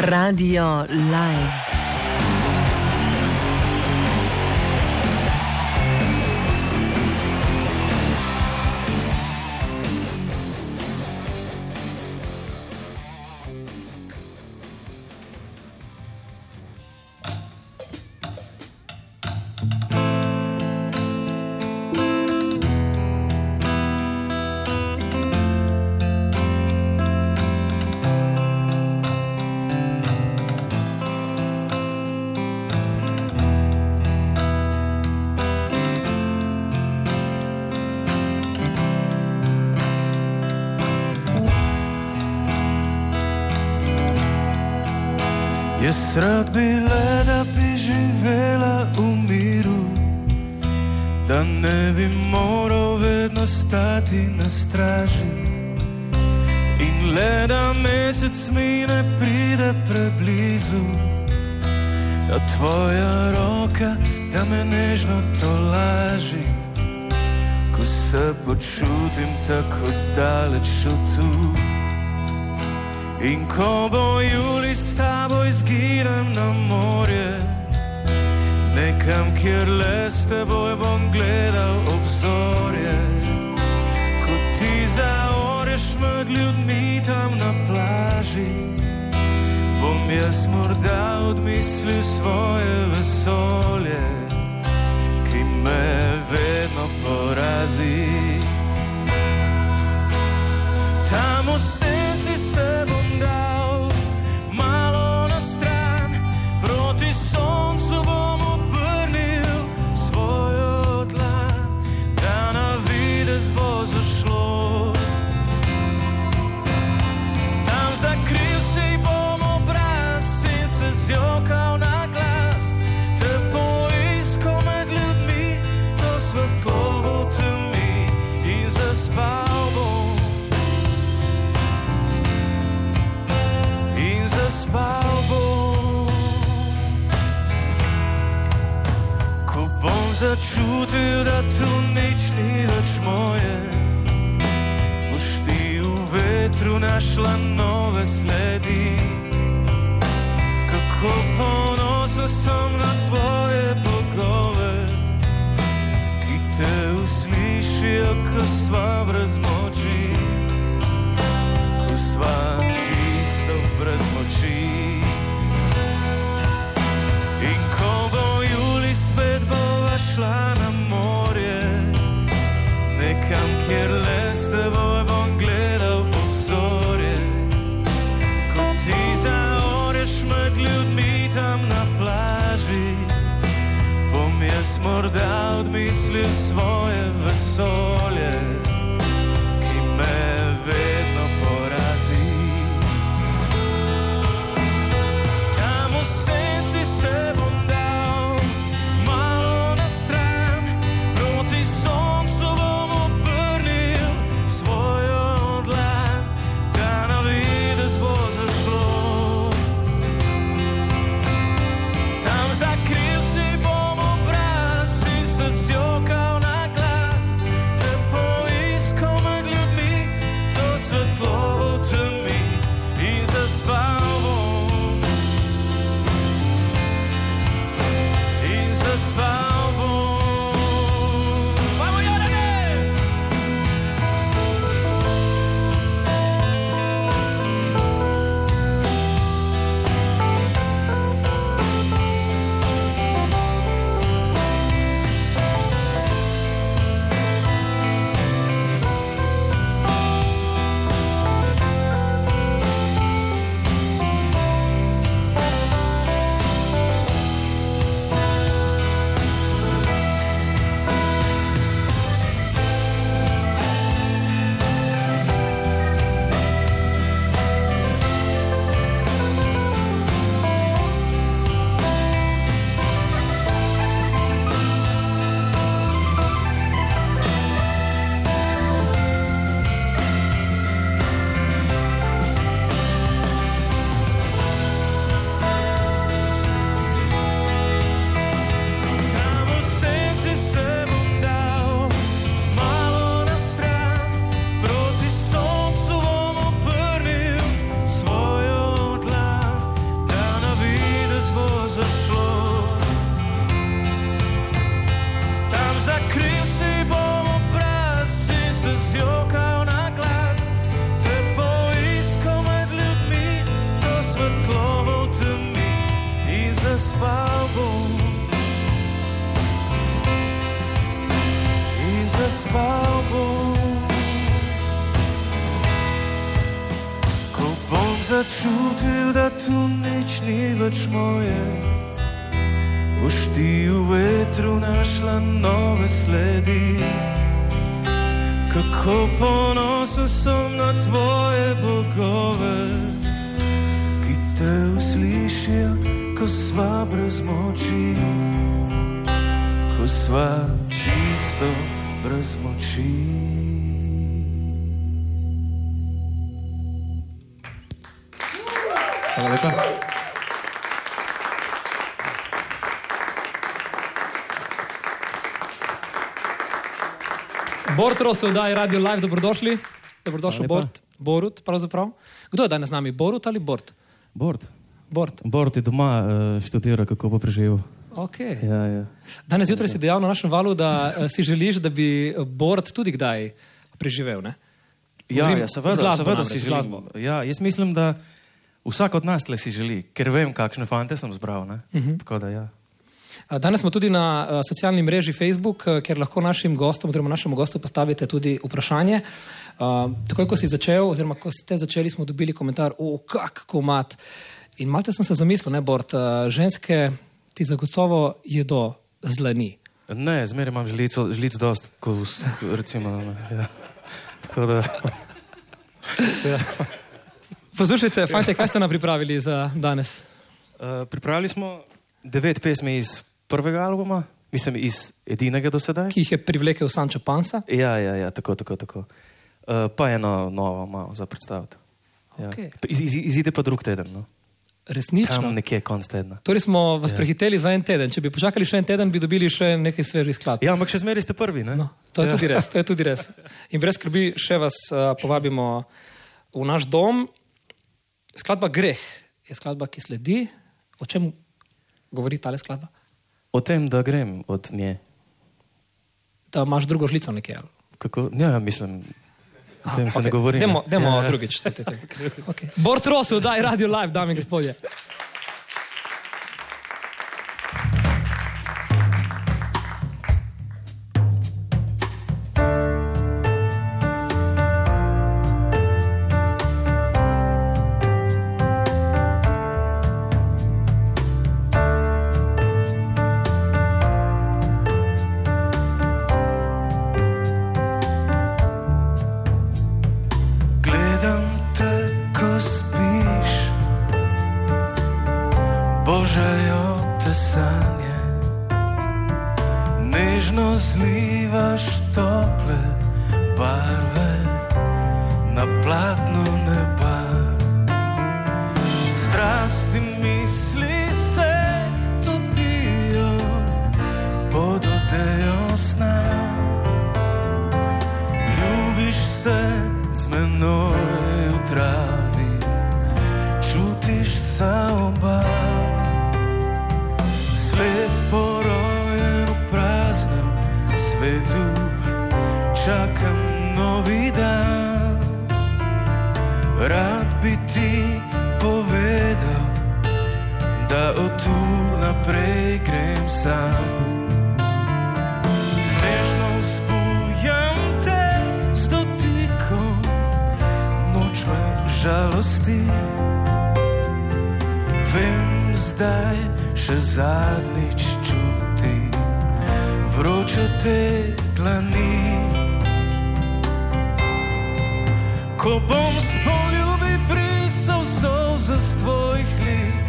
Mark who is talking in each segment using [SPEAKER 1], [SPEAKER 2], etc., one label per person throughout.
[SPEAKER 1] Radio Live.
[SPEAKER 2] Mesec mi ne pride preblizu, da tvoja roka, da me nežno to laži, ko se počutim tako daleč od tu. In ko bo juli s tabo izginem na morje, nekam, kjer le s teboj bom gledal obzorje, med ljudmi tam na plaži, bom jaz morda odmislil svoje vesolje, ki me vedno porazi. Tam vse se bo začutil, da tu nič ni več moje. Boš ti v vetru našla nove sledi. Kako ponosen sem na tvoje bogove, ki te uslišijo, ko sva brez moči, ko sva čisto šla na morje, nekam, kjer le s teboj bom gledal obzorje. Ko ti zaoreš med ljudmi tam na plaži, bom jaz morda odmislil svoje vesolje, ki me vedno spal bom. In zaspal bom. Ko bom začutil, da tu nič ni več moje, boš ti v vetru našla nove sledi. Kako ponosen sem na tvoje bogove, ki te uslišijo ko sva brez moči, ko sva čisto brez moči.
[SPEAKER 3] Hvala lepa.
[SPEAKER 4] Bort Rosu, da je radio live, dobrodošli. Dobrodošel. Bort. Borut, pravzaprav. Kdo je danes z nami, Borut ali Bort?
[SPEAKER 3] Bord.
[SPEAKER 4] Bort.
[SPEAKER 3] Bord je doma uh, študira, kako bo preživel.
[SPEAKER 4] Okay.
[SPEAKER 3] Ja, ja.
[SPEAKER 4] Danes zjutraj si dejal na našem valu, da uh, si želiš, da bi Bort tudi kdaj preživel. Ne?
[SPEAKER 3] Ja,
[SPEAKER 4] Govorim
[SPEAKER 3] ja, seveda,
[SPEAKER 4] glasbo
[SPEAKER 3] seveda si želim. Ja, jaz mislim, da vsak od nas tle si želi, ker vem, kakšne fante sem zbral. Uh
[SPEAKER 4] Mhm.
[SPEAKER 3] -huh. Tako da ja.
[SPEAKER 4] Danes smo tudi na uh, socialni mreži Facebook, uh, kjer lahko našim gostom, oziroma našemu gostu, postavite tudi vprašanje. Uh, takoj, ko si začel, oziroma ko ste začeli, smo dobili komentar, o, kak komat. In malce sem se zamislil, ne, Bort, uh, ženske ti zagotovo jedo zlani.
[SPEAKER 3] Ne, zmeraj imam žlico, žlic dost, ko, recimo, ja. Tako da,
[SPEAKER 4] Poslušajte, fante, kaj ste nam pripravili za danes?
[SPEAKER 3] uh, pripravili smo devet pesmi iz prvega albuma, mislim iz edinega do sedaj.
[SPEAKER 4] Ki jih je privlekel Sančo Pansa.
[SPEAKER 3] Ja, ja, ja, tako, tako, tako. Uh, pa eno novo malo za predstaviti. Ja.
[SPEAKER 4] Okej.
[SPEAKER 3] Iz, iz, izide pa drug teden, no?
[SPEAKER 4] Resnično.
[SPEAKER 3] tam nekje konc tedna.
[SPEAKER 4] Torej smo vas ja. prehiteli za en teden. Če bi počakali še en teden, bi dobili še nekaj svežih skladb.
[SPEAKER 3] Ja, ampak še zmeraj ste prvi, ne?
[SPEAKER 4] No, to je
[SPEAKER 3] ja.
[SPEAKER 4] tudi res. To je tudi res. In brez skrbi še vas uh, povabimo v naš dom. Skladba Greh je skladba, ki sledi. O čem govori ta skladba?
[SPEAKER 3] O tem, da grem od nje.
[SPEAKER 4] Da imaš drugo žlico nekje. ali?
[SPEAKER 3] Kako? Ja, mislim, o tem se
[SPEAKER 4] okej.
[SPEAKER 3] ne govori.
[SPEAKER 4] Demo, demo
[SPEAKER 3] ja.
[SPEAKER 4] drugič. Okay. Bort Rosu, daj radio live, dame in gospodje.
[SPEAKER 2] Slepo rojen v praznem svetu, čakam novi dan. Rad bi ti povedal, da od tu naprej grem sam. Nežno spujam te z dotikom, noč me žalosti. Vem zdaj še zadnjič čuti vroče te dlani. Ko bom s poljubi brisal solze z tvojih lic,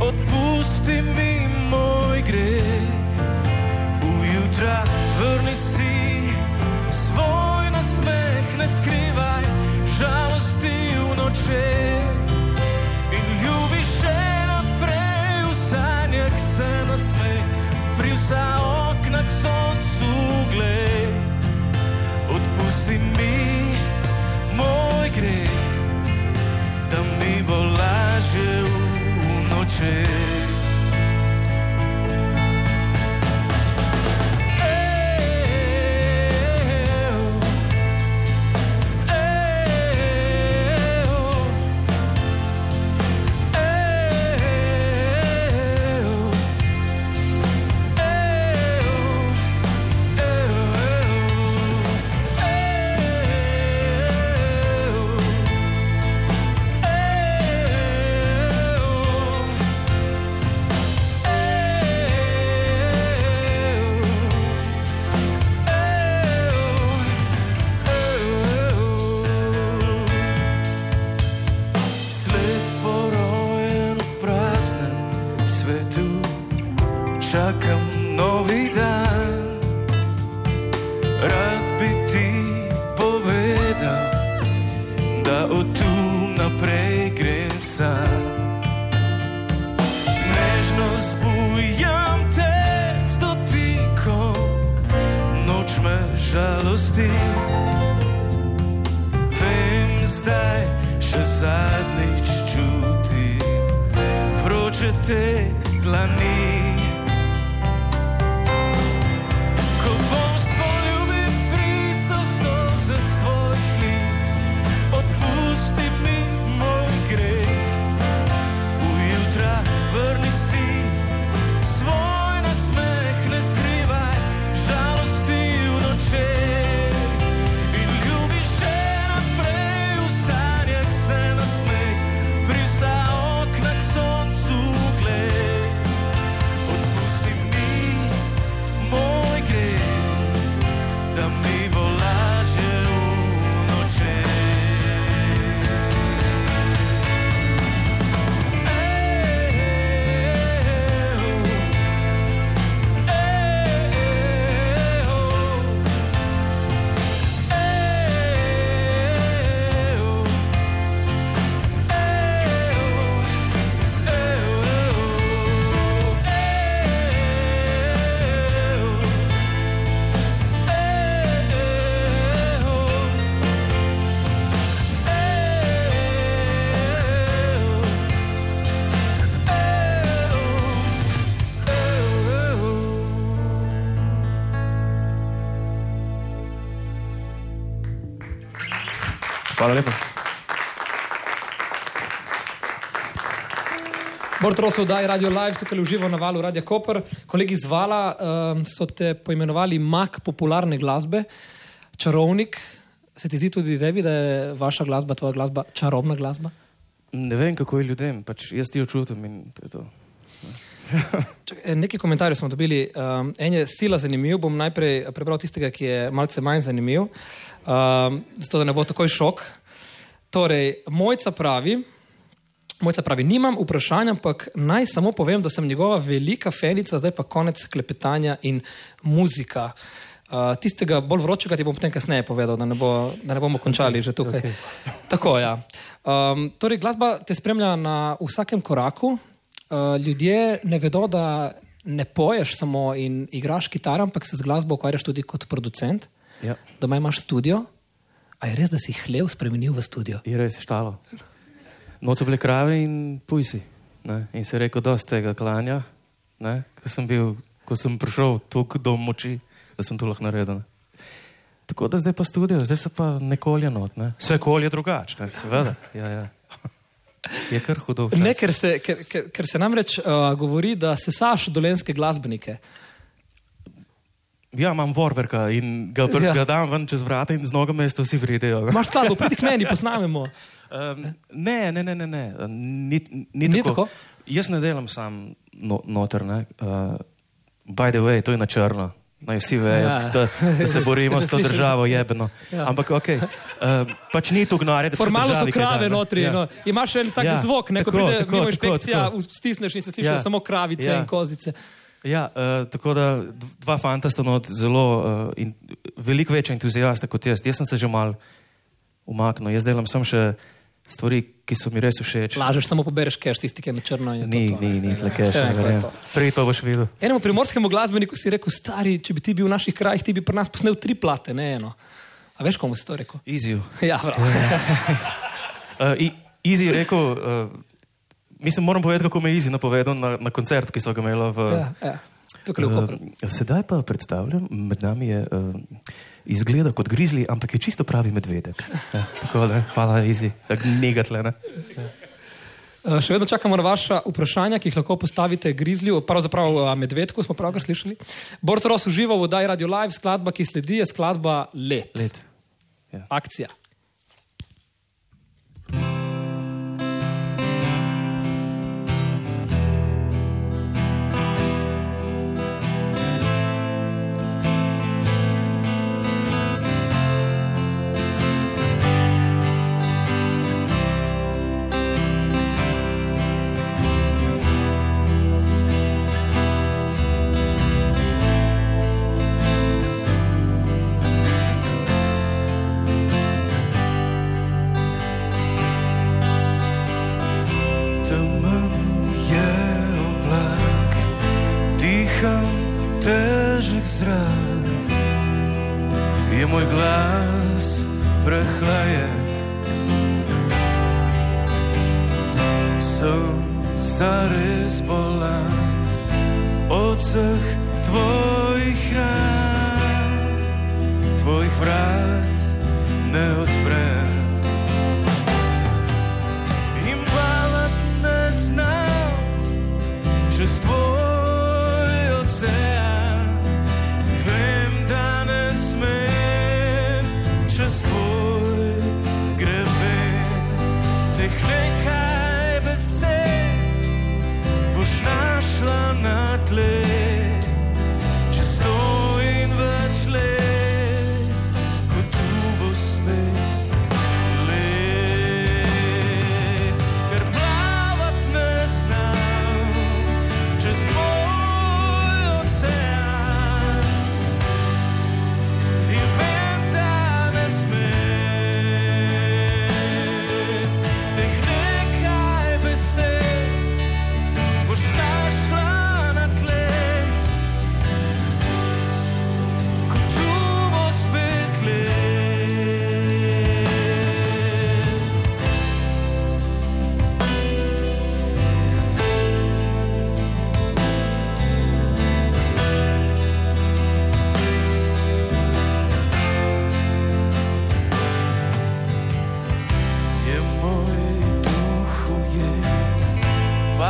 [SPEAKER 2] odpusti mi moj greh. Ujutra vrni si svoj nasmeh, ne skrivaj žalosti v nočeh. Pri vsa okna k soncu gled. Odpusti mi moj greh, da mi bo lažje v Hvala lepa.
[SPEAKER 4] Bort Rosov, daj Radio Live, tukaj uživo na valu Radio Koper. Kolegi z Vala um, so te poimenovali mak popularne glasbe, čarovnik. Se ti zdi tudi tebi, da je vaša glasba, tvoja glasba, čarobna glasba?
[SPEAKER 2] Ne vem, kako je ljudem, pač jaz ti jo čutim in to je to.
[SPEAKER 4] Eh, nekaj komentarjev smo dobili. Um, en je sila zanimiv, bom najprej prebral tistega, ki je malce manj zanimiv, um, zato da ne bo takoj šok. Torej, mojca pravi. Mojca pravi, nimam vprašanja, ampak naj samo povem, da sem njegova velika fenica, zdaj pa konec klepetanja in muzika. Uh, tistega bolj vročega ti bom potem kasneje povedal, da ne, bo, da ne bomo končali že tukaj.
[SPEAKER 2] okej.
[SPEAKER 4] Tako, ja. Um, torej, glasba te spremlja na vsakem koraku. Uh, ljudje ne vedo, da ne poješ samo in igraš kitaro, ampak se z glasbo ukvarjaš tudi kot producent.
[SPEAKER 2] Ja,
[SPEAKER 4] Doma imaš studio. A je res, da si hlev spremenil v studio?
[SPEAKER 2] je res štalo. Noč so bile krave in pujsi. Ne? In se je rekel, dosti tega klanja, ne? ko sem, bil, ko sem prišel tukaj do moči, da sem to lahko naredil. Tako da zdaj pa studio, zdaj se pa nekolje not. Ne? Vse kolje drugače, seveda. Ja, ja. Je kar hudo. včasih.
[SPEAKER 4] Ne, ker se, ker, ker, ker se namreč uh, govori, da se saš dolenske glasbenike.
[SPEAKER 2] Ja, imam vorverka in ga,
[SPEAKER 4] Ja.
[SPEAKER 2] ja. ga dam ven čez vrata in z nogami mesto vsi vridejo.
[SPEAKER 4] Imaš skladbo, pridi k meni, posnamemo.
[SPEAKER 2] Um, ne, ne, ne, ne, ne. Ni, ni,
[SPEAKER 4] Ni
[SPEAKER 2] tako.
[SPEAKER 4] tako?
[SPEAKER 2] Jaz ne delam sam no, noter. Ne. Uh, by the way, to je na črno. Naj vsi vejo,
[SPEAKER 4] Ja.
[SPEAKER 2] ja. da, da se borimo
[SPEAKER 4] Ko
[SPEAKER 2] s to
[SPEAKER 4] sliši-
[SPEAKER 2] državo, jebeno.
[SPEAKER 4] Ja.
[SPEAKER 2] Ja. Ampak ok, uh, pač ni tu gnare,
[SPEAKER 4] Formalno so krave notri.
[SPEAKER 2] Ja.
[SPEAKER 4] No. Imaš en tak
[SPEAKER 2] Ja,
[SPEAKER 4] zvok, ne, ko
[SPEAKER 2] tako,
[SPEAKER 4] pride
[SPEAKER 2] tako,
[SPEAKER 4] mimo
[SPEAKER 2] tako,
[SPEAKER 4] inšpekcija,
[SPEAKER 2] tako.
[SPEAKER 4] stisneš in se slišijo
[SPEAKER 2] Ja.
[SPEAKER 4] samo kravice
[SPEAKER 2] Ja.
[SPEAKER 4] in kozice.
[SPEAKER 2] Ja, uh, tako da dva fanta sta not zelo, uh, in, veliko večja entuzijasta kot jaz. Jaz sem se že mal umaknil, jaz delam sem še stvari, ki so mi res všeč.
[SPEAKER 4] Lažeš, samo pobereš keš, tisti, ki je na črno. je to
[SPEAKER 2] Ni,
[SPEAKER 4] to,
[SPEAKER 2] ni,
[SPEAKER 4] ne.
[SPEAKER 2] ni, tle keš,
[SPEAKER 4] to.
[SPEAKER 2] Prej to boš videl.
[SPEAKER 4] Enemu primorskemu glasbeniku si rekel, stari, če bi ti bil v naših krajih, ti bi pri nas posnel tri plate, ne eno. A veš, komu si to rekel?
[SPEAKER 2] Easy.
[SPEAKER 4] Ja, prav.
[SPEAKER 2] Uh, i- Easy je rekel, uh, mislim, moram povedati, kako me je Easy napovedal na, na koncert, ki so ga imeli v.
[SPEAKER 4] ja, ja. Tukaj.
[SPEAKER 2] Uh, sedaj pa predstavljam, med nami je uh, izgleda kot grizli, ampak je čisto pravi medvedek. Ja, tako da, hvala, Easy, negatle. Ne?
[SPEAKER 4] Uh, Še vedno čakamo na vaša vprašanja, ki jih lahko postavite Grizlju, pravzaprav Medvedku, smo pravkar slišali. Bortros uživa v oddaji Radio Live, skladba, ki sledi, je skladba Let.
[SPEAKER 2] Let.
[SPEAKER 4] Akcija.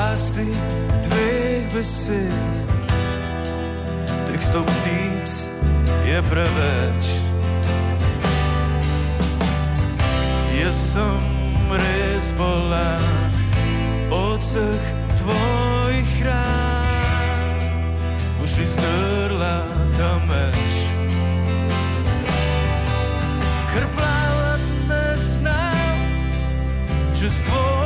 [SPEAKER 2] Pasti dveh besed, teh stopnic je preveč. Jaz sem res bolan od vseh tvojih ran, boš iztrla ta meč. Ker plavat ne znam čez tvoj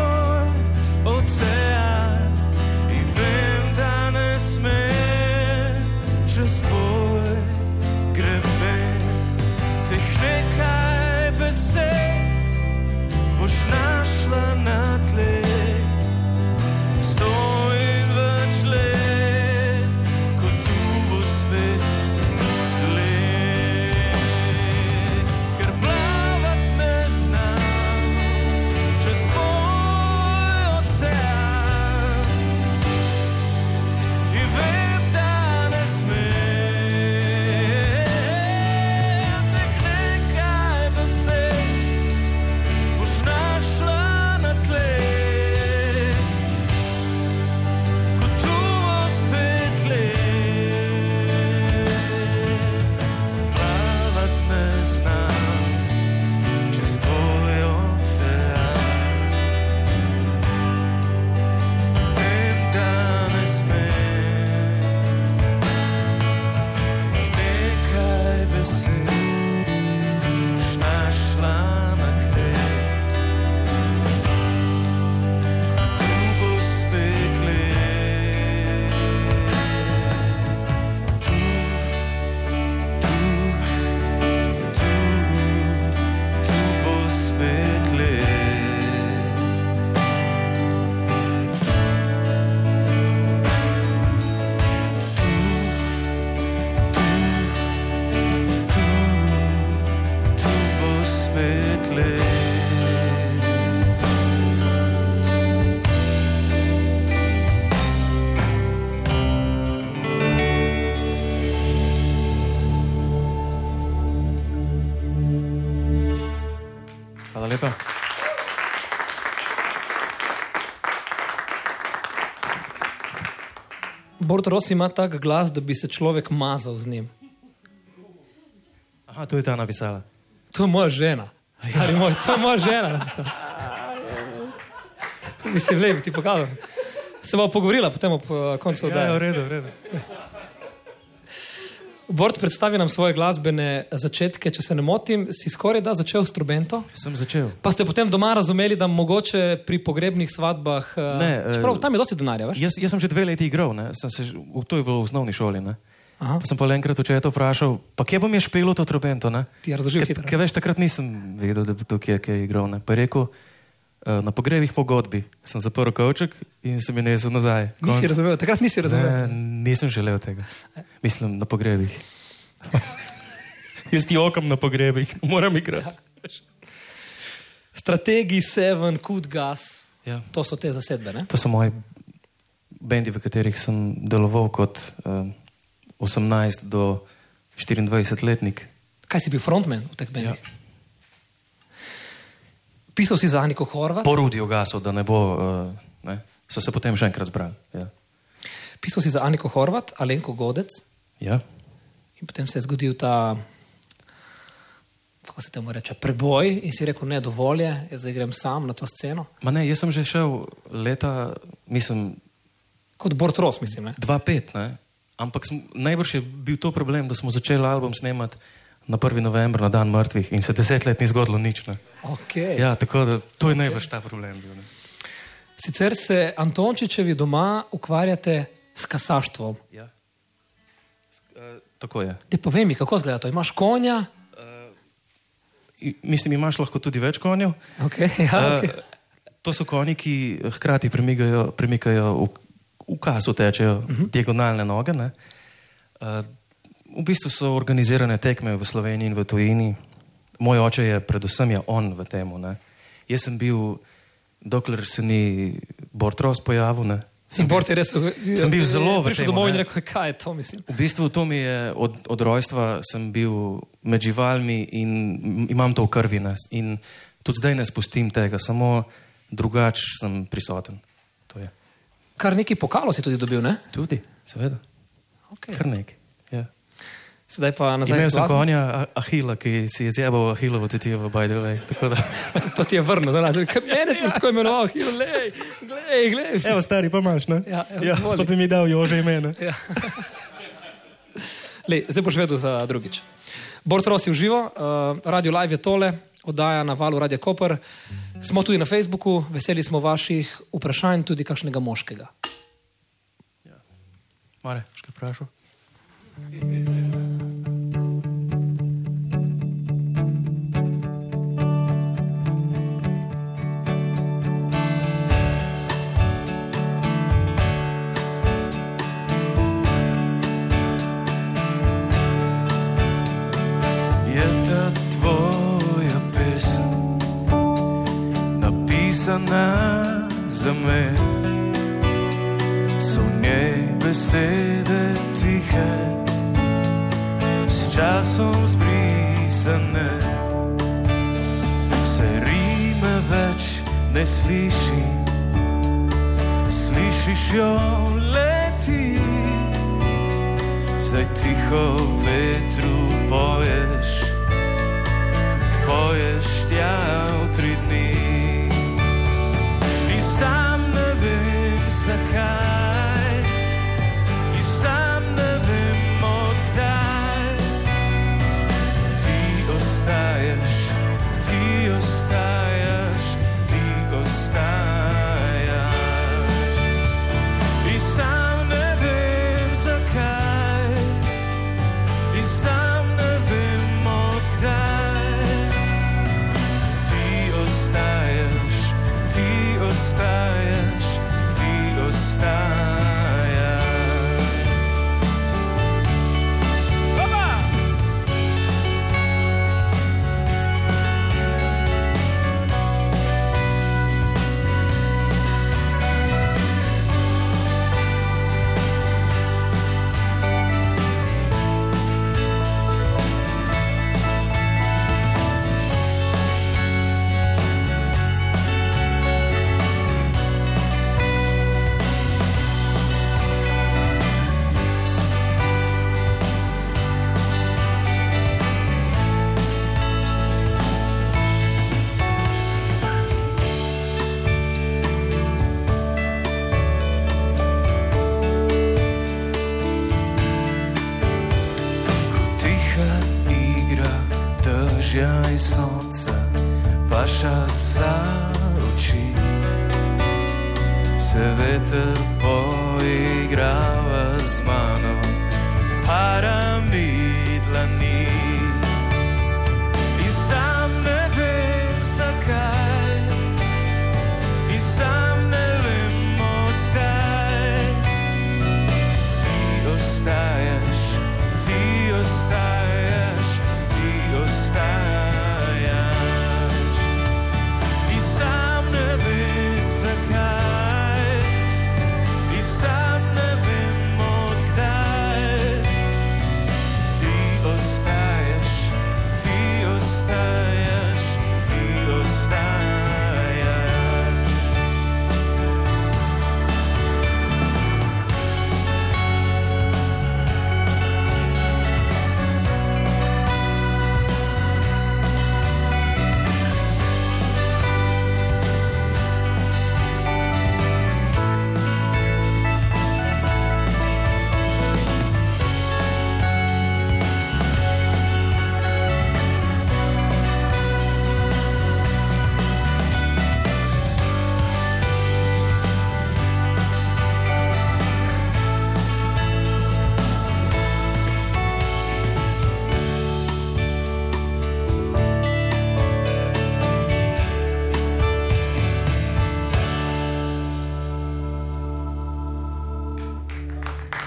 [SPEAKER 4] Bord Ross ima tak glas, da bi se človek mazal z njim.
[SPEAKER 3] Aha, tu je ta napisala.
[SPEAKER 4] To je moja žena. Stari moj, to je moja žena. napisala. Mislim, lepo ti pokazal. Se bomo pogovorila potem ob eh, koncu
[SPEAKER 3] Ja, ja, v
[SPEAKER 4] oddaje.
[SPEAKER 3] redu, v redu.
[SPEAKER 4] Bord predstavi nam svoje glasbene začetke, če se ne motim, si skoraj da začel s trubento.
[SPEAKER 3] Sem začel.
[SPEAKER 4] Pa ste potem doma razumeli, da mogoče pri pogrebnih svadbah. eh,
[SPEAKER 3] Ne, eh,
[SPEAKER 4] čeprav tam je dosti denarja, veš?
[SPEAKER 3] Jaz, jaz sem že dve leti igral, ne? sem se, v- to je bilo v osnovni šoli. Ne?
[SPEAKER 4] Aha.
[SPEAKER 3] Pa sem pa le enkrat očeta vprašal, pa kje bom jaz špil to trobento? Ne?
[SPEAKER 4] Ti je razložil hitro.
[SPEAKER 3] Ker veš, takrat nisem vedel, da bi to kje, kje je igral. Ne? Pa je rekel, na pogrebih pogodbi sem zaprl kavček in sem jo nesel nazaj.
[SPEAKER 4] Nisi
[SPEAKER 3] Konc.
[SPEAKER 4] razumel, takrat nisi razumel.
[SPEAKER 3] Ne, nisem želel tega. Mislim, na pogrebih. Jaz ti okam na pogrebih, moram igrati.
[SPEAKER 4] Strategi, Seven, Kud Gas,
[SPEAKER 3] Ja.
[SPEAKER 4] to so te zasedbe. Ne?
[SPEAKER 3] To so moji bendi, v katerih sem deloval kot um, 18 do 24 letnik.
[SPEAKER 4] Kaj si bil frontman v teh bendih?
[SPEAKER 3] Ja.
[SPEAKER 4] Pisal si za Aniko Horvat,
[SPEAKER 3] Po Rudiju Gasu, da ne bo, uh, ne, so se potem še enkrat zbrali. Ja.
[SPEAKER 4] pisal si za Aniko Horvat, Alenko Godec
[SPEAKER 3] Ja.
[SPEAKER 4] in potem se je zgodil ta, kako se temu reče, preboj in si rekel, ne, dovolj je, jaz zdaj grem sam na to sceno.
[SPEAKER 3] Ma ne, jaz sem že šel leta, mislim,
[SPEAKER 4] Kot Bortros, mislim. Ne?
[SPEAKER 3] 2-5, ne. Ampak sem, najbrž je bil to problem, da smo začeli album snemati na 1. november, na dan mrtvih in se deset let ni zgodilo nič. Ne.
[SPEAKER 4] Okay.
[SPEAKER 3] Ja, tako da to je najbrž ta problem bil. Ne.
[SPEAKER 4] Sicer se Antončičevi doma ukvarjate s kasaštvom.
[SPEAKER 3] Ja. Sk- eh, Tako je.
[SPEAKER 4] Te povej mi, kako izgleda to? Imaš konja?
[SPEAKER 3] I- Mislim, imaš lahko tudi več konjev.
[SPEAKER 4] Okay, ja, okay.
[SPEAKER 3] Eh, To so konji, ki hkrati premikajo, premikajo v, v kasu, tečejo uh -huh. diagonalne noge. Ne? Eh, V bistvu so organizirane tekme v Sloveniji in v tujini. Moj oče je predvsem je on v tem. Jaz sem bil, dokler se ni Bortros pojavil. Ne?
[SPEAKER 4] Bort je res
[SPEAKER 3] Sem bil zelo v temu,
[SPEAKER 4] domov in rekel, kaj je to, mislim.
[SPEAKER 3] V bistvu to mi je od, od rojstva, sem bil med živalmi in imam to v krvi. Ne? In tudi zdaj ne spustim tega, samo drugače sem prisoten. To je.
[SPEAKER 4] Kar neki pokalo si tudi dobil, ne?
[SPEAKER 3] Tudi, seveda,
[SPEAKER 4] Okay.
[SPEAKER 3] kar nekaj. Ja.
[SPEAKER 4] Sedaj pa nazaj.
[SPEAKER 3] Imel sem konja Ahila, ki si je zjebal Ahilovo tetivo, by the way. da-
[SPEAKER 4] To ti je vrnil, da ne kaj mene si tako imenoval, glej, glej, glej.
[SPEAKER 3] Evo, stari, pa imaš, ne?
[SPEAKER 4] Ja, evo,
[SPEAKER 3] ja, pa bi mi dal Jože imena.
[SPEAKER 4] Ja. Lej, zdaj boš vedel za drugič. Bort Rosi v živo, uh, Radio Live je tole, oddaja na valu Radio Koper. Smo tudi na Facebooku, veseli smo vaših vprašanj, tudi kakšnega moškega.
[SPEAKER 3] Mare, še kaj vprašal?
[SPEAKER 2] Napisana za me? So v njej besede tihe, s časom zbrisane. Se rime več ne sliši, slišiš jo leti. Zdaj tiho vetru poješ, poješ tja v tri dni. In sam ne vem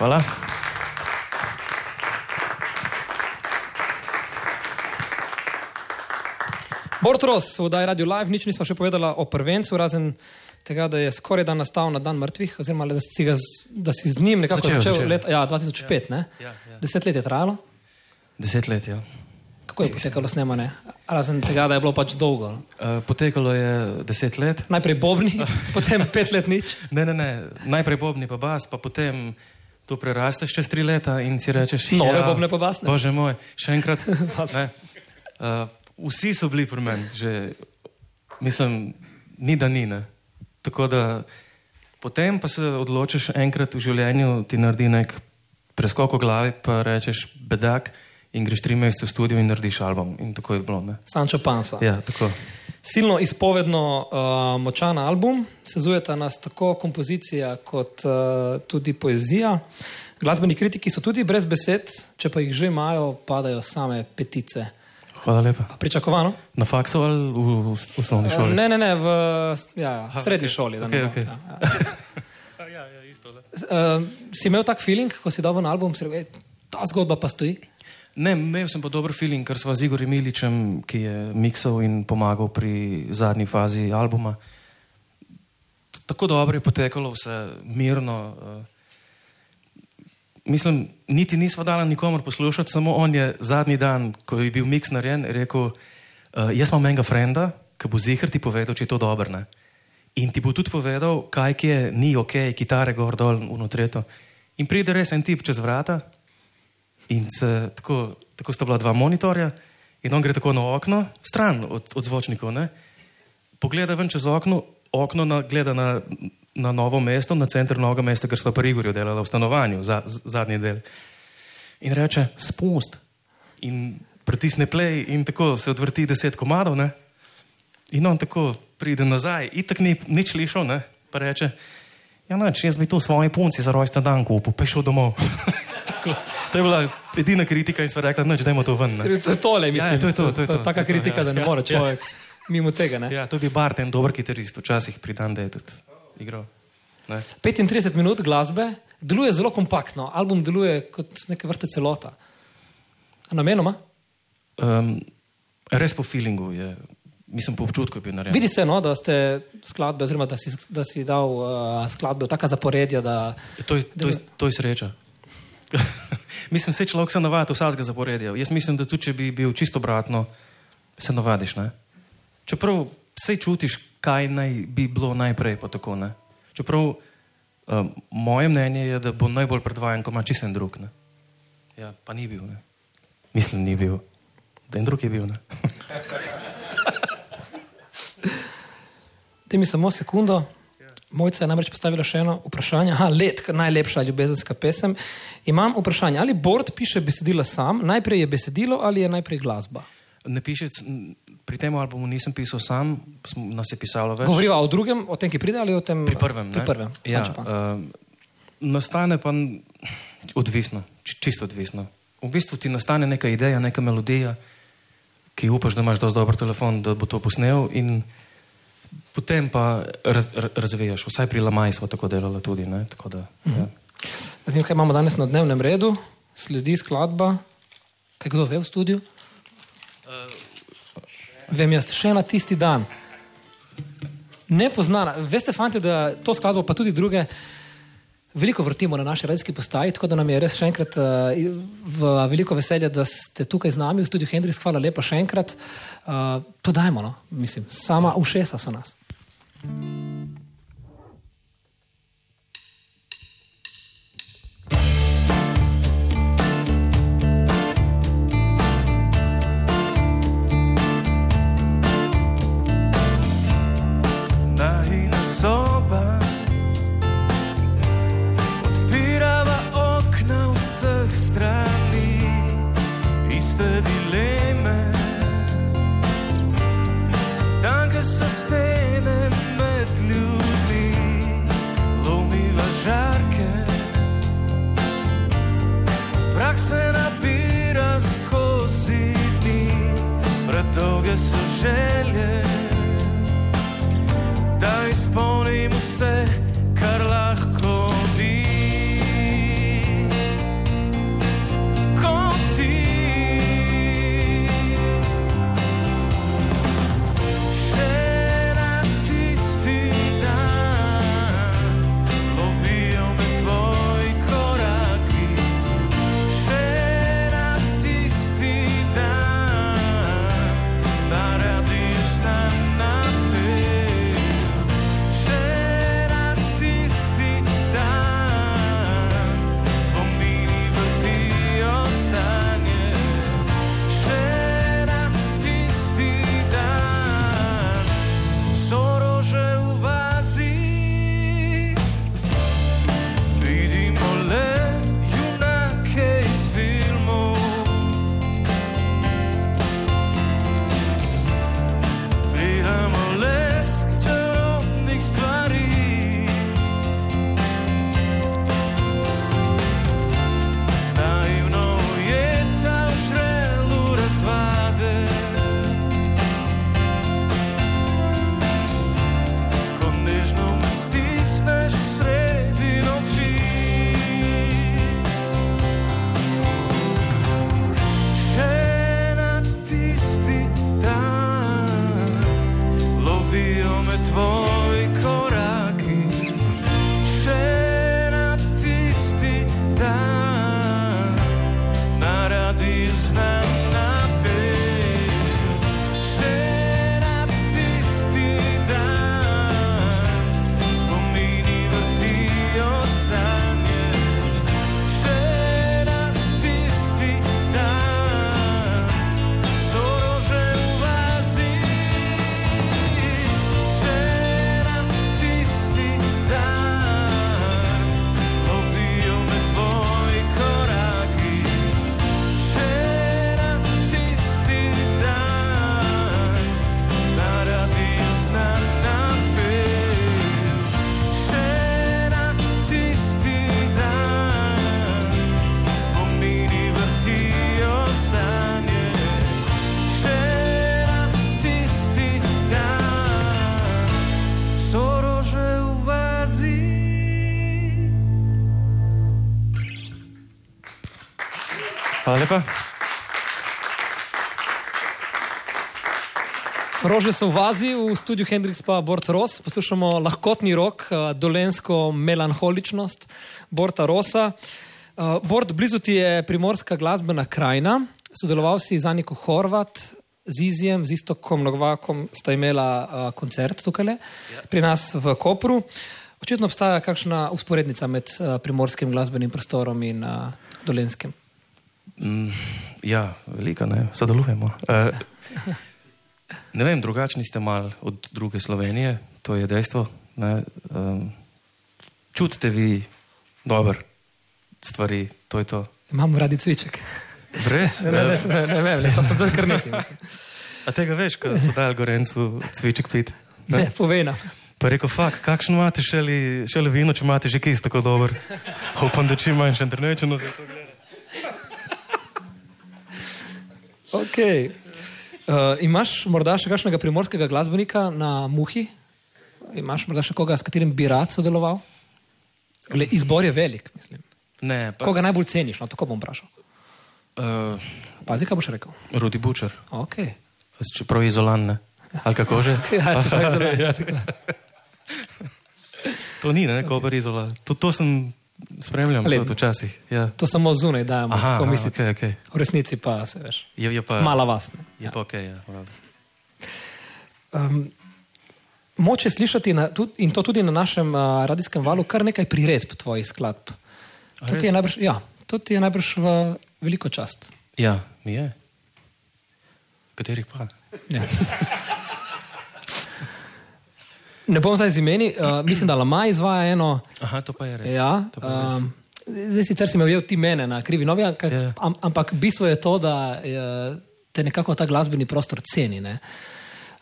[SPEAKER 2] Hvala.
[SPEAKER 4] Bortros, v Daj Radio Live, nič nismo še povedala o prvencu, razen tega, da je skoraj dan nastal na dan mrtvih, oziroma da si, ga, da si z njim nekako
[SPEAKER 2] Začel,
[SPEAKER 4] začel,
[SPEAKER 2] začel.
[SPEAKER 4] Let, ja, 2005, ne?
[SPEAKER 2] Ja, ja.
[SPEAKER 4] Deset let je trajalo.
[SPEAKER 2] Deset let, ja.
[SPEAKER 4] Kako je potekalo snemanje? Razen tega, da je bilo pač dolgo.
[SPEAKER 2] Uh, potekalo je deset let.
[SPEAKER 4] Najprej Bobni, potem pet let nič.
[SPEAKER 2] Ne, ne, ne. Najprej bobni pa bas, pa potem to prerasteš čez tri leta in si rečeš:
[SPEAKER 4] Nove
[SPEAKER 2] ja,
[SPEAKER 4] bobne pa bas, ne?
[SPEAKER 2] Bože moj, še enkrat. ne. Uh, vsi so bili pri meni, že mislim, ni da ni. Ne. Tako da potem pa se odločiš enkrat v življenju, ti naredi nek preskok v glavi, pa rečeš bedak in greš tri mesece v studio in narediš album. In tako je bilo. Ne.
[SPEAKER 4] Sančo Pansa.
[SPEAKER 2] Ja, tako.
[SPEAKER 4] Silno izpovedno uh, močan album, sezujeta nas tako kompozicija kot uh, tudi poezija. Glasbeni kritiki so tudi brez besed, če pa jih že imajo, padajo same petice.
[SPEAKER 2] Hvala lepa.
[SPEAKER 4] Pričakovano?
[SPEAKER 2] Na faksu ali v, v, v osnovni
[SPEAKER 4] Uh,
[SPEAKER 2] šoli?
[SPEAKER 4] ne, ne, ne, v ja, ja, srednji šoli. da ne
[SPEAKER 2] Okej,
[SPEAKER 4] bo,
[SPEAKER 2] okej.
[SPEAKER 4] ja, ja. Uh, si imel tak feeling, ko si dal ven album, si rekel, "Ej, ta zgodba pa stoji?
[SPEAKER 2] Ne, imel sem pa dober feeling, ker sva z Igorjem Miličem, ki je miksal in pomagal pri zadnji fazi albuma. Tako dobro je potekalo, vse mirno. Uh, mislim, niti nisva dala nikomor poslušati, samo on je zadnji dan, ko je bil miks narejen, rekel: uh, Jaz imam enega frenda, ki bo zihar ti povedal, če je to dobro. Ne? In ti bo tudi povedal, kaj je, ni ok, kitare gor dol, unotreto. In pride res en tip čez vrata, In se, tako, tako sta bila dva monitorja, in on gre tako na okno, stran od, od zvočnikov. Ne? Pogleda ven čez okno, okno na, gleda na, na novo mesto, na center novega mesta, ker smo pri Igorju delali v stanovanju, za, z, zadnji del. In reče: spust. In pritisne play, in tako se odvrti deset komadov. Ne? In on tako pride nazaj, itak ni nič slišal, pa reče: Ja, noč, jaz bi to svoji punci za rojsten dan kupil, pa je šel domov. Tako, to je bila edina kritika in smo rekli, da dajmo to ven. Ne?
[SPEAKER 4] To je tole, mislim.
[SPEAKER 2] Ja, ja, to je to, to je to.
[SPEAKER 4] Taka
[SPEAKER 2] To je to,
[SPEAKER 4] kritika,
[SPEAKER 2] ja.
[SPEAKER 4] da ne
[SPEAKER 2] Ja,
[SPEAKER 4] more
[SPEAKER 2] ja.
[SPEAKER 4] človek mimo tega. Ne?
[SPEAKER 2] Ja, tudi Barten, dober kitarist, včasih pri dan, da je tudi igral. Ne?
[SPEAKER 4] 35 minut glasbe, deluje zelo kompaktno, album deluje kot neke vrste celota. A Namenoma?
[SPEAKER 2] Um, res po feelingu je, mislim, po občutku je bil narejen.
[SPEAKER 4] Vidi se, no, da ste skladbe, oziroma da si, da si dal uh, skladbe v taka zaporedja, da
[SPEAKER 2] To je, to je, to je sreča. mislim, se človek se navadi vsakega zaporedja. Jaz mislim, da tudi če bi bil čisto obratno, se navadiš. Ne? Čeprav vse čutiš, kaj naj bi bilo najprej. pa Tako, ne? Čeprav um, moje mnenje je, da bo najbolj predvajan, ko ima čisten drug. Ne? Ja, pa ni bil. Ne? Mislim, ni bil. Da en drug je bil.
[SPEAKER 4] Daj mi samo sekundo. Mojca je namreč postavila še eno vprašanje. Aha, let, najlepša ljubezenska pesem. Imam vprašanje, ali Bord piše besedila sam, najprej je besedilo ali je najprej glasba?
[SPEAKER 2] Ne piše, pri tem albumu nisem pisal sam, nas je pisalo več.
[SPEAKER 4] Govoriva o drugem, o tem, ki pride ali o tem?
[SPEAKER 2] Pri prvem.
[SPEAKER 4] Pri prvem,
[SPEAKER 2] ja, uh, nastane pa odvisno, či- čisto odvisno. V bistvu ti nastane neka ideja, neka melodija, ki upaš, da imaš dovolj dober telefon, da bo to posnel, in potem pa raz, ra- razvijaš. Vsaj pri Lamaj smo tako delali tudi. Ne? Tako da, ja.
[SPEAKER 4] Ne vem, kaj imamo danes na dnevnem redu, sledi skladba. Kaj kdo ve v studiu? Vem jaz, še na tisti dan. Nepoznana. Veste, fanti, da to skladbo, pa tudi druge, veliko vrtimo na naši radijski postaji, tako da nam je res še enkrat uh, veliko veselje, da ste tukaj z nami v studiu Hendrix. Hvala lepa še enkrat. Uh, podajmo, no, mislim, sama ušesa so nas.
[SPEAKER 5] Najina želje da izpolnim vse,
[SPEAKER 2] vi om ett val
[SPEAKER 3] Hvala lepa.
[SPEAKER 4] Rože so v vazi, v studiu Hendrix pa Bort Ros. Poslušamo lahkotni rok, eh, dolensko melanholičnost Borta Rosa. Eh, Bort, blizu ti je primorska glasbena krajina. Sodeloval si z Aniko Horvat, z Izijem, z Istokom Novakom, sta imela uh, koncert tukaj pri nas v Kopru. Očitno obstaja kakšna usporednica med primorskim glasbenim prostorom in dolenskim.
[SPEAKER 3] Mm, ja, velika, ne, sodelujemo. Uh, ne vem, drugačni ste mal od druge Slovenije, to je dejstvo. Ne, um, čutite vi dobro stvari, to je to.
[SPEAKER 4] Imamo radi cviček.
[SPEAKER 3] Res?
[SPEAKER 4] Ne, ne, ne, ne, ne, ne, ne, sem to kar nekaj.
[SPEAKER 3] A tega veš, ko so dali Gorencu cviček pit?
[SPEAKER 4] Ne, povej nam.
[SPEAKER 3] Pa rekel, fak, kakšno imate šele, šele vino, če imate že kis tako dober. Upam, da čim manjše internečeno za to gleda.
[SPEAKER 4] Okay. Uh, imaš morda še kakšnega primorskega glasbenika na Muhi? Imaš morda še koga, s katerim bi rad sodeloval? Gle, izbor je velik, mislim.
[SPEAKER 3] Ne, pa,
[SPEAKER 4] Koga najbolj ceniš? No, tako bom vprašal.
[SPEAKER 3] Uh,
[SPEAKER 4] Pazi, kaj boš rekel.
[SPEAKER 3] Rudi Bučer,
[SPEAKER 4] Okay.
[SPEAKER 3] čeprav je izolan, ne? Ali kako že?
[SPEAKER 4] Ja, čeprav je Izolan, ja.
[SPEAKER 3] To ni, ne, kobar izola. To, to sem spremljal
[SPEAKER 4] Ali-
[SPEAKER 3] tudi včasih. Ja.
[SPEAKER 4] To samo zunaj dajemo,
[SPEAKER 3] Aha,
[SPEAKER 4] tako
[SPEAKER 3] aha,
[SPEAKER 4] misliti.
[SPEAKER 3] okay, okay.
[SPEAKER 4] V resnici pa se veš.
[SPEAKER 3] Je, je pa,
[SPEAKER 4] Mala vas. Ne?
[SPEAKER 3] Je pa ok, ja. valjda.
[SPEAKER 4] Um, moče slišati na, tudi, in to tudi na našem uh, radijskem valu kar nekaj priredb tvojih skladb.
[SPEAKER 3] A
[SPEAKER 4] To ti, je najbrž, ja, to ti je najbrž v veliko čast.
[SPEAKER 3] Ja, mi je. Katerih pa?
[SPEAKER 4] Ja. Ne bom zdaj z imeni, uh, mislim, da Lama izvaja eno.
[SPEAKER 3] Aha, to pa je res.
[SPEAKER 4] Ja,
[SPEAKER 3] pa je res.
[SPEAKER 4] um, zdaj sicer si me ujel ti mene na krivi novi, ampak,
[SPEAKER 3] Ja.
[SPEAKER 4] am, ampak bistvo je to, da je, te nekako ta glasbeni prostor ceni. Ne?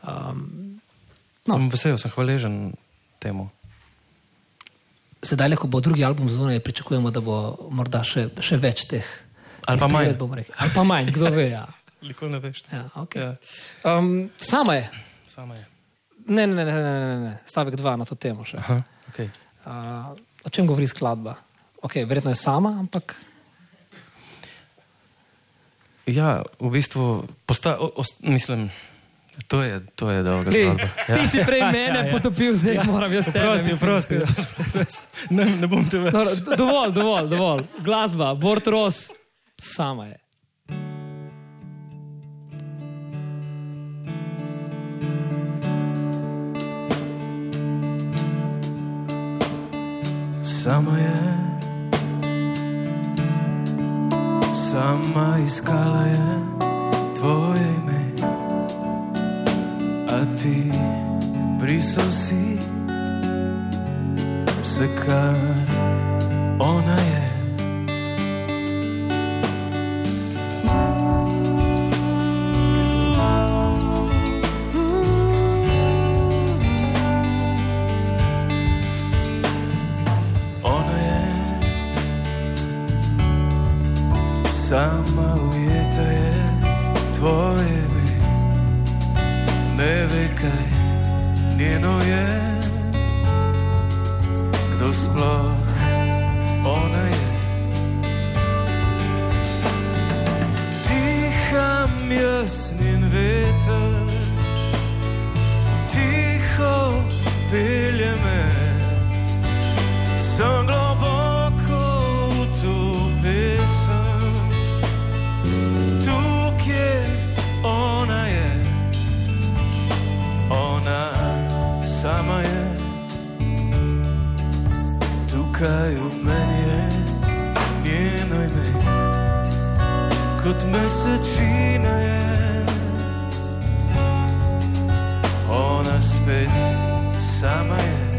[SPEAKER 4] Um, no.
[SPEAKER 3] Sem vesel, sem hvaležen temu.
[SPEAKER 4] sedaj, le, ko bo drugi album zunaj, pričakujemo, da bo morda še, še več teh.
[SPEAKER 3] Ali pa manj.
[SPEAKER 4] Ali pa manj, kdo ve. Ja.
[SPEAKER 3] Nikoli ne veš.
[SPEAKER 4] Ja, okay.
[SPEAKER 3] Ja,
[SPEAKER 4] um, sama je.
[SPEAKER 3] sama je.
[SPEAKER 4] Ne, ne, ne, ne, ne, ne, stavek dva na to temo še.
[SPEAKER 3] Aha, okay.
[SPEAKER 4] Uh, o čem govori skladba? Okay, verjetno je sama, ampak
[SPEAKER 3] Ja, v bistvu, posta, o, o, mislim, to je, to je dolga
[SPEAKER 4] Glej,
[SPEAKER 3] zgodba. Ja.
[SPEAKER 4] ti si prej mene ja, ja. potopil, zdaj ja. moram jaz tebe.
[SPEAKER 3] Prosti, prosti. ne, ne bom te več.
[SPEAKER 4] Dovolj, dovolj, dovolj. Glasba, Bort Ros, sama je.
[SPEAKER 2] Sama je, sama iskala je tvoje ime, a ti brisal si kar ona je. Kaj v meni je njeno ime, kot mesečina je. Ona spet sama je.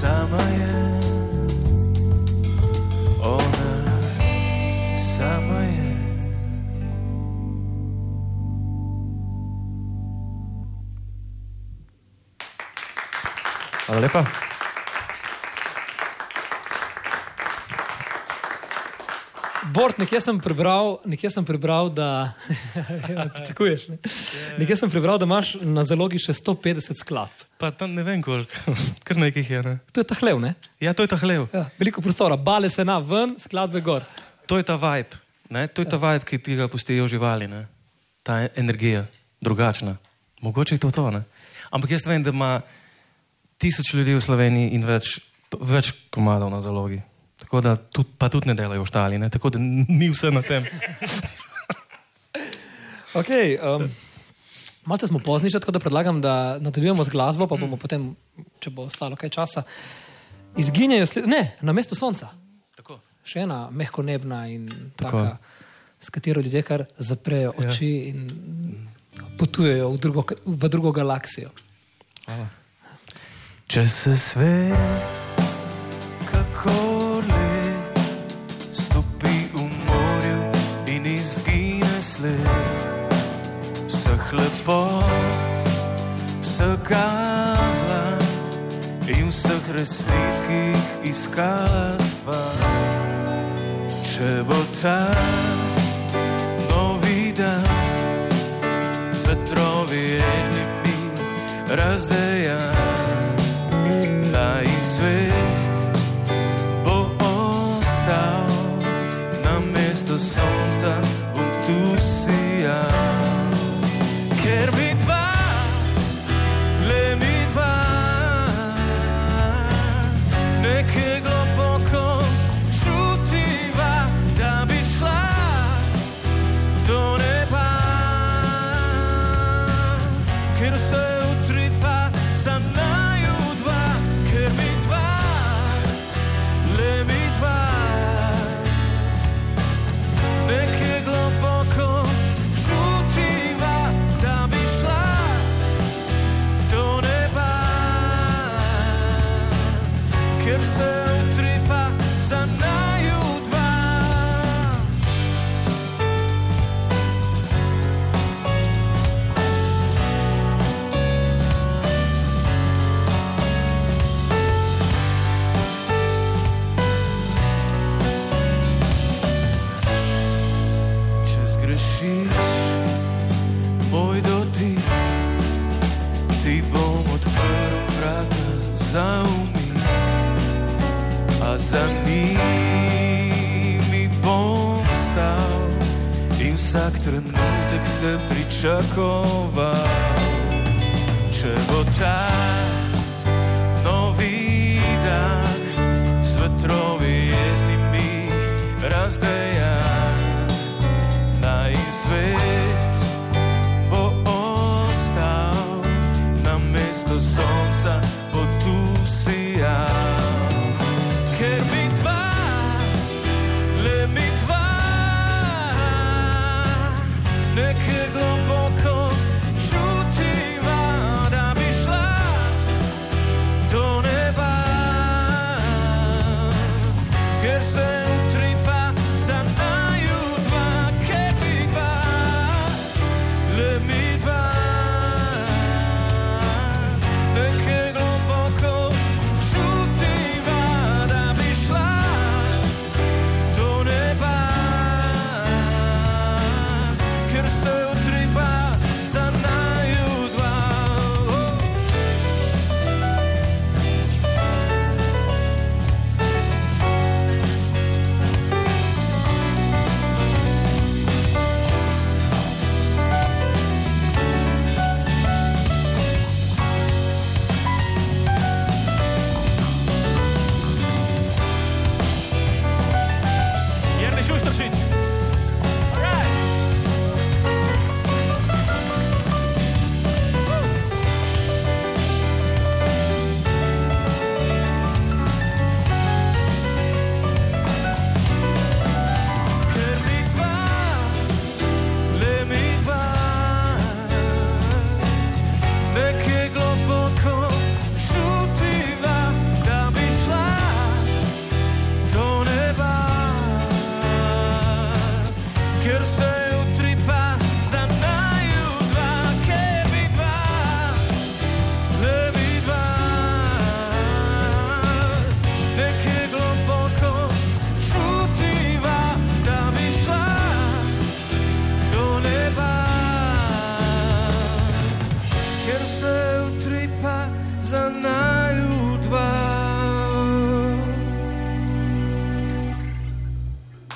[SPEAKER 2] Sama je, ona sama je.
[SPEAKER 3] Hvala lepa.
[SPEAKER 4] Bort, nekje sem prebral, nekje sem prebral da, ja, pričakuješ, ne? nekje sem prebral, da imaš na zalogi še 150 skladb.
[SPEAKER 3] Pa tam ne vem koliko, kar nekaj je. Ne?
[SPEAKER 4] To je ta hlev, ne?
[SPEAKER 3] Ja, to je ta hlev.
[SPEAKER 4] Ja, veliko prostora, bale se na ven, skladbe gor.
[SPEAKER 3] To je ta vibe, ne? to je ta vibe, ki ti ga pustijo živali, ne? ta energija, drugačna. Mogoče je to to. Ne? Ampak jaz vem, da ima tisoč ljudi v Sloveniji in več, več komadov na zalogi. Tako da tudi, pa tudi ne delajo ostali, ne? tako da ni vse na tem.
[SPEAKER 4] Okay, um, malce smo pozni, tako da predlagam, da nadaljujemo z glasbo, pa bomo potem, če bo ostalo kaj časa, izginjajo, ne, na mestu sonca.
[SPEAKER 3] Tako.
[SPEAKER 4] Še ena mehko nebna in
[SPEAKER 3] Tako.
[SPEAKER 4] taka, s katero ljudje kar zaprejo oči ja. in potujejo v drugo, v drugo galaksijo.
[SPEAKER 2] Če se svet, kako resnic, ki jih iskala sva. Če bo ta novi dan s vetrovi ježnimi razdejan,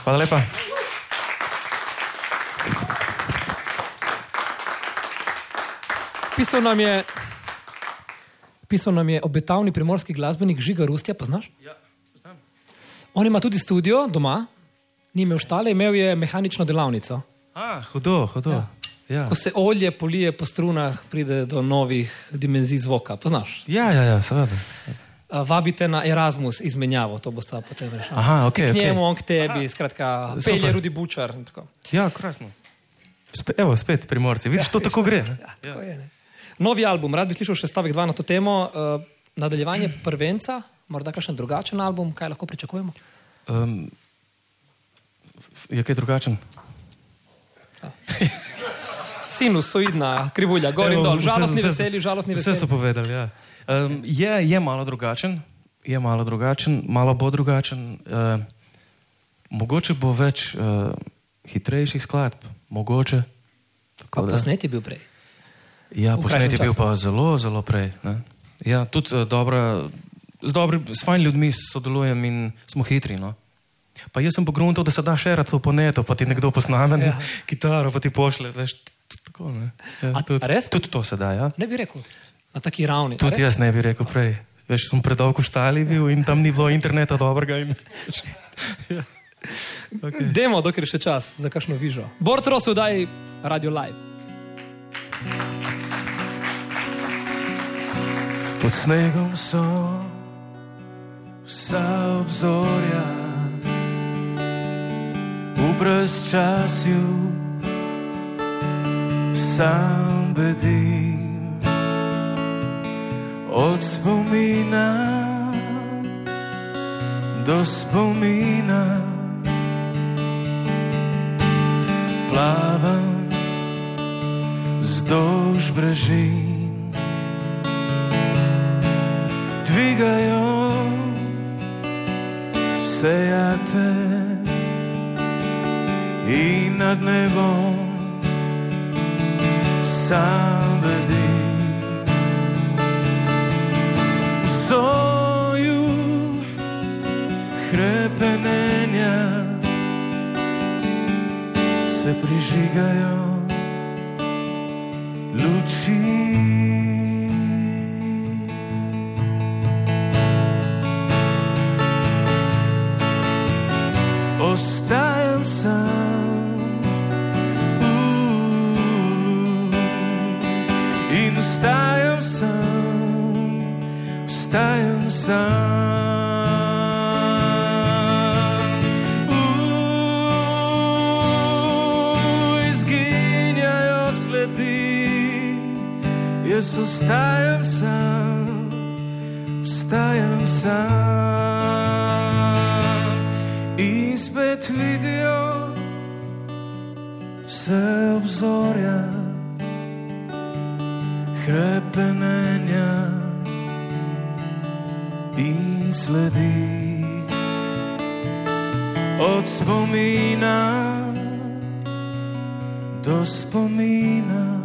[SPEAKER 3] Hvala lepa.
[SPEAKER 4] Pisal nam je, pisal nam je obetavni primorski glasbenik Žiga Rustja, poznaš?
[SPEAKER 3] Ja, poznam.
[SPEAKER 4] On ima tudi studio doma, ni imel štale, imel je mehanično delavnico.
[SPEAKER 3] A, hudo, hudo. Ja. Ja.
[SPEAKER 4] Ko se olje polije po strunah, pride do novih dimenzij zvoka. Poznaš?
[SPEAKER 3] Ja, ja, ja, seveda.
[SPEAKER 4] A, Vabite na Erasmus izmenjavo, to bo sta potem rešila.
[SPEAKER 3] Aha, ok.
[SPEAKER 4] K njemu,
[SPEAKER 3] okay.
[SPEAKER 4] on k tebi, skratka,
[SPEAKER 3] Super.
[SPEAKER 4] pelje Rudi Bučar.
[SPEAKER 3] Ja, krasno. Spe, evo, spet primorci. Vidiš, to tako gre. ne?
[SPEAKER 4] Ja, tako je, ne. Novi album, rad bi slišal še stavek 2 na to temo. Uh, nadaljevanje prvenca, morda kakšen drugačen album, kaj lahko pričakujemo?
[SPEAKER 3] Um, je kaj drugačen?
[SPEAKER 4] Sinusoidna krivulja, gor in dol, žalostni veseli, žalostni
[SPEAKER 3] Vse so
[SPEAKER 4] veseli.
[SPEAKER 3] povedali. Ja. Um, je, je malo drugačen, je malo drugačen, malo bo drugačen. Uh, mogoče bo več uh, hitrejših skladb, mogoče.
[SPEAKER 4] Posnet je bil prej.
[SPEAKER 3] Ja, posnet je bil pa zelo, zelo prej. Ne? Ja, tudi uh, dobra, z, dobri, s fajn ljudmi sodelujem in smo hitri. No? Pa jaz sem pogruntal, da se da še rad to po netu, pa ti nekdo posname
[SPEAKER 4] Ja.
[SPEAKER 3] kitaro, pa ti pošle. Veš, tako, ne. ja,
[SPEAKER 4] A-
[SPEAKER 3] tudi,
[SPEAKER 4] a res?
[SPEAKER 3] tudi to se da. Ja?
[SPEAKER 4] Ne bi rekel, na taki ravni.
[SPEAKER 3] Tudi jaz ne bi rekel prej. Veš, sem predolgo v štali bil in tam ni bilo interneta dobrega. In... ja. okay.
[SPEAKER 4] Demo, dokler je še čas za kakšno vižo. Bortros vdaj Radio Live.
[SPEAKER 2] Pod snegom so vsa obzorja, v brezčasju sam bedim od spomina do spomina. Plavam vzdolž brežin dvigajo sejate in nad nebom sam. Soju hrepenenja se prižigajo luči. Obzorja, hrepenenja in sledi od spomina do spomina.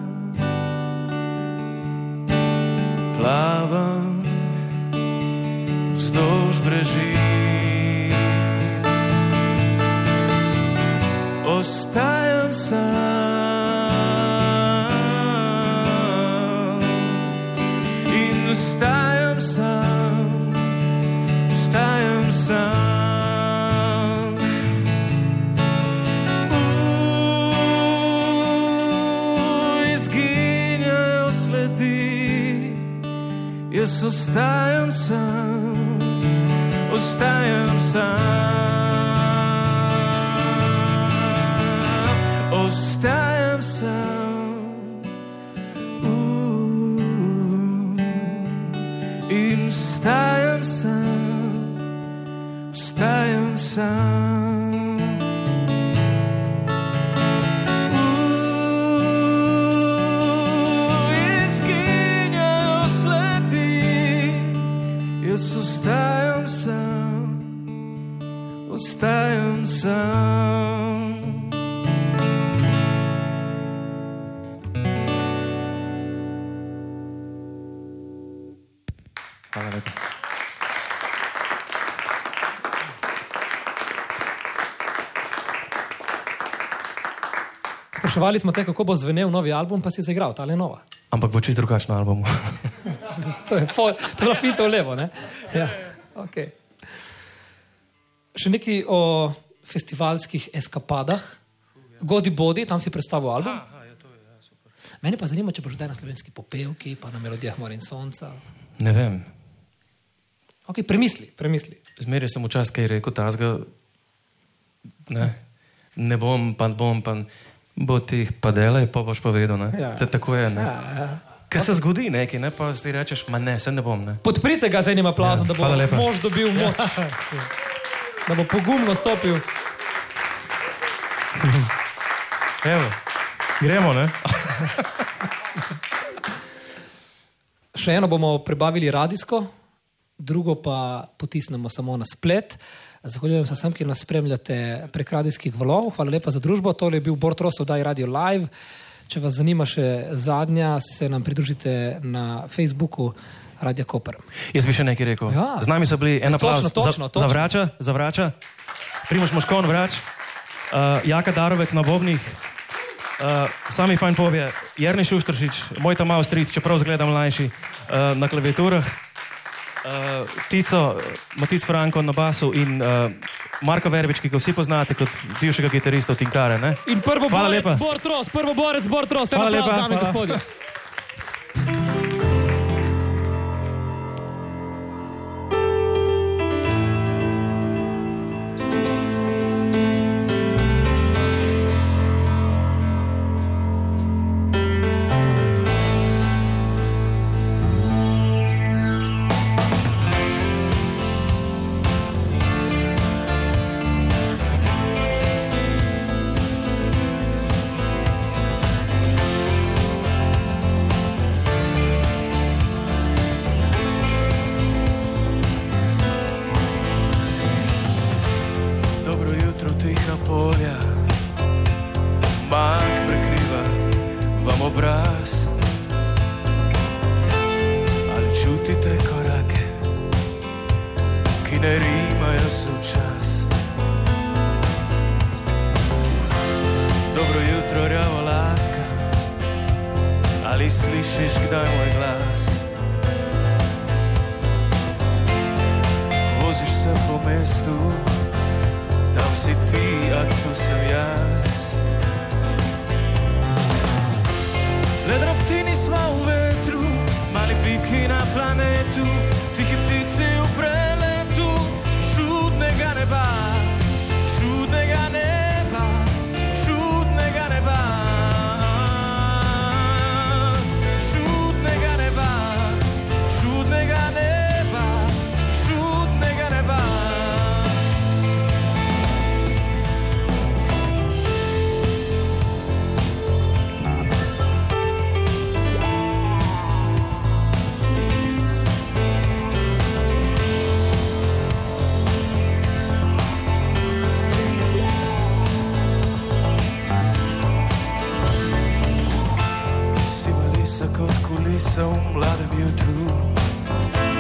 [SPEAKER 2] Plavam vzdolž brežin, ostajam jaz ostajam sam, sam.
[SPEAKER 3] Hvala lepa.
[SPEAKER 4] Spraševali smo te, kako bo zvenel novi album, pa si zaigral, ta le nova.
[SPEAKER 3] Ampak bo čist drugačno album.
[SPEAKER 4] To je, je bilo fito levo. Ne? Ja. Okay. Še nekaj o festivalskih eskapadah. Godi Bodi, tam si predstavil album. Mene pa zanima, če boš zdaj na slovenski popevki, pa na melodijah Mora in Sonca.
[SPEAKER 3] Ne vem.
[SPEAKER 4] Okay, premisli, premisli.
[SPEAKER 3] Zmeraj sem včasih kaj rekel, tazga. Ne, ne bom, pa bom, pa bo ti pa delaj, pa boš povedal. Ne.
[SPEAKER 4] Ja.
[SPEAKER 3] Ja. Tako je. Ne.
[SPEAKER 4] Ja, ja.
[SPEAKER 3] Kaj se zgodi, nekaj, ne, pa si rečeš, ma ne, se ne bom. Ne.
[SPEAKER 4] Podprite ga z enim aplauzom,
[SPEAKER 3] Ja,
[SPEAKER 4] ja, da bo
[SPEAKER 3] lepa.
[SPEAKER 4] mož dobil moč. Da bo pogumno stopil.
[SPEAKER 3] Evo, gremo, ne?
[SPEAKER 4] Še eno bomo prebavili radijsko, drugo pa potisnemo samo na splet. Zahvaljujem se vsem, ki nas spremljate prek radijskih valov. Hvala lepa za družbo. To je bil Bortros oddaj Radio Live. Če vas zanima še zadnja, se nam pridružite na Facebooku Radia Koper.
[SPEAKER 3] Jaz bi še nekaj rekel.
[SPEAKER 4] Ja.
[SPEAKER 3] Z nami so bili en
[SPEAKER 4] Točno,
[SPEAKER 3] aplauz
[SPEAKER 4] točno,
[SPEAKER 3] za,
[SPEAKER 4] točno.
[SPEAKER 3] za vrača, za vrača. Primoš Moškon vrač, uh, Jaka Darovec na Bobnih, uh, sami fajn povje, Jerni Šuštršič, moj tam malo stric, čeprav zgledam mlajši, uh, na klaviaturah, uh, Tico, Matic Franko na basu in uh, Marko Verbič, ki ga vsi poznate kot bivšega kitarista v Tinkare. Ne?
[SPEAKER 4] In prvo
[SPEAKER 3] Hvala
[SPEAKER 4] borec,
[SPEAKER 3] lepa.
[SPEAKER 4] Bortros, prvo borec, Bortros,
[SPEAKER 3] Hvala lepa, hvala.
[SPEAKER 4] gospodje.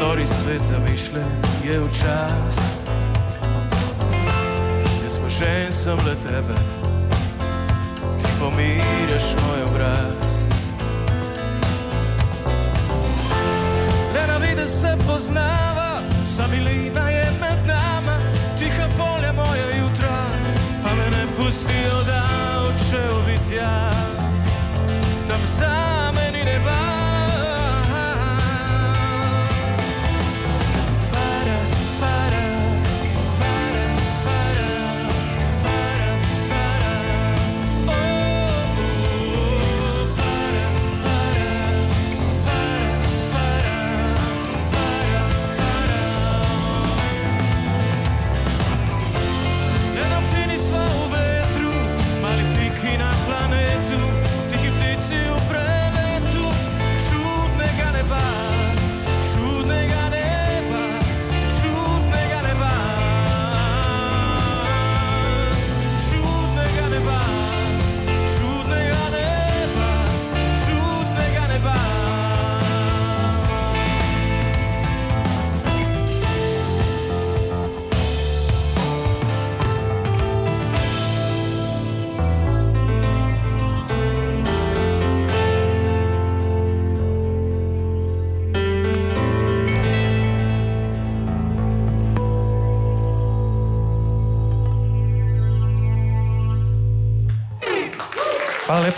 [SPEAKER 2] Nori svet zamišljen je v čas. Jaz pa že sem le tebe, ti pomirjaš moj obraz. Le na vidi se poznava, vsa milina je med nama, tiha polja moja jutra, pa me ne pustijo, da odšel bi tja tam za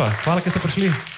[SPEAKER 6] Lepa, hvala, ker ste prišli.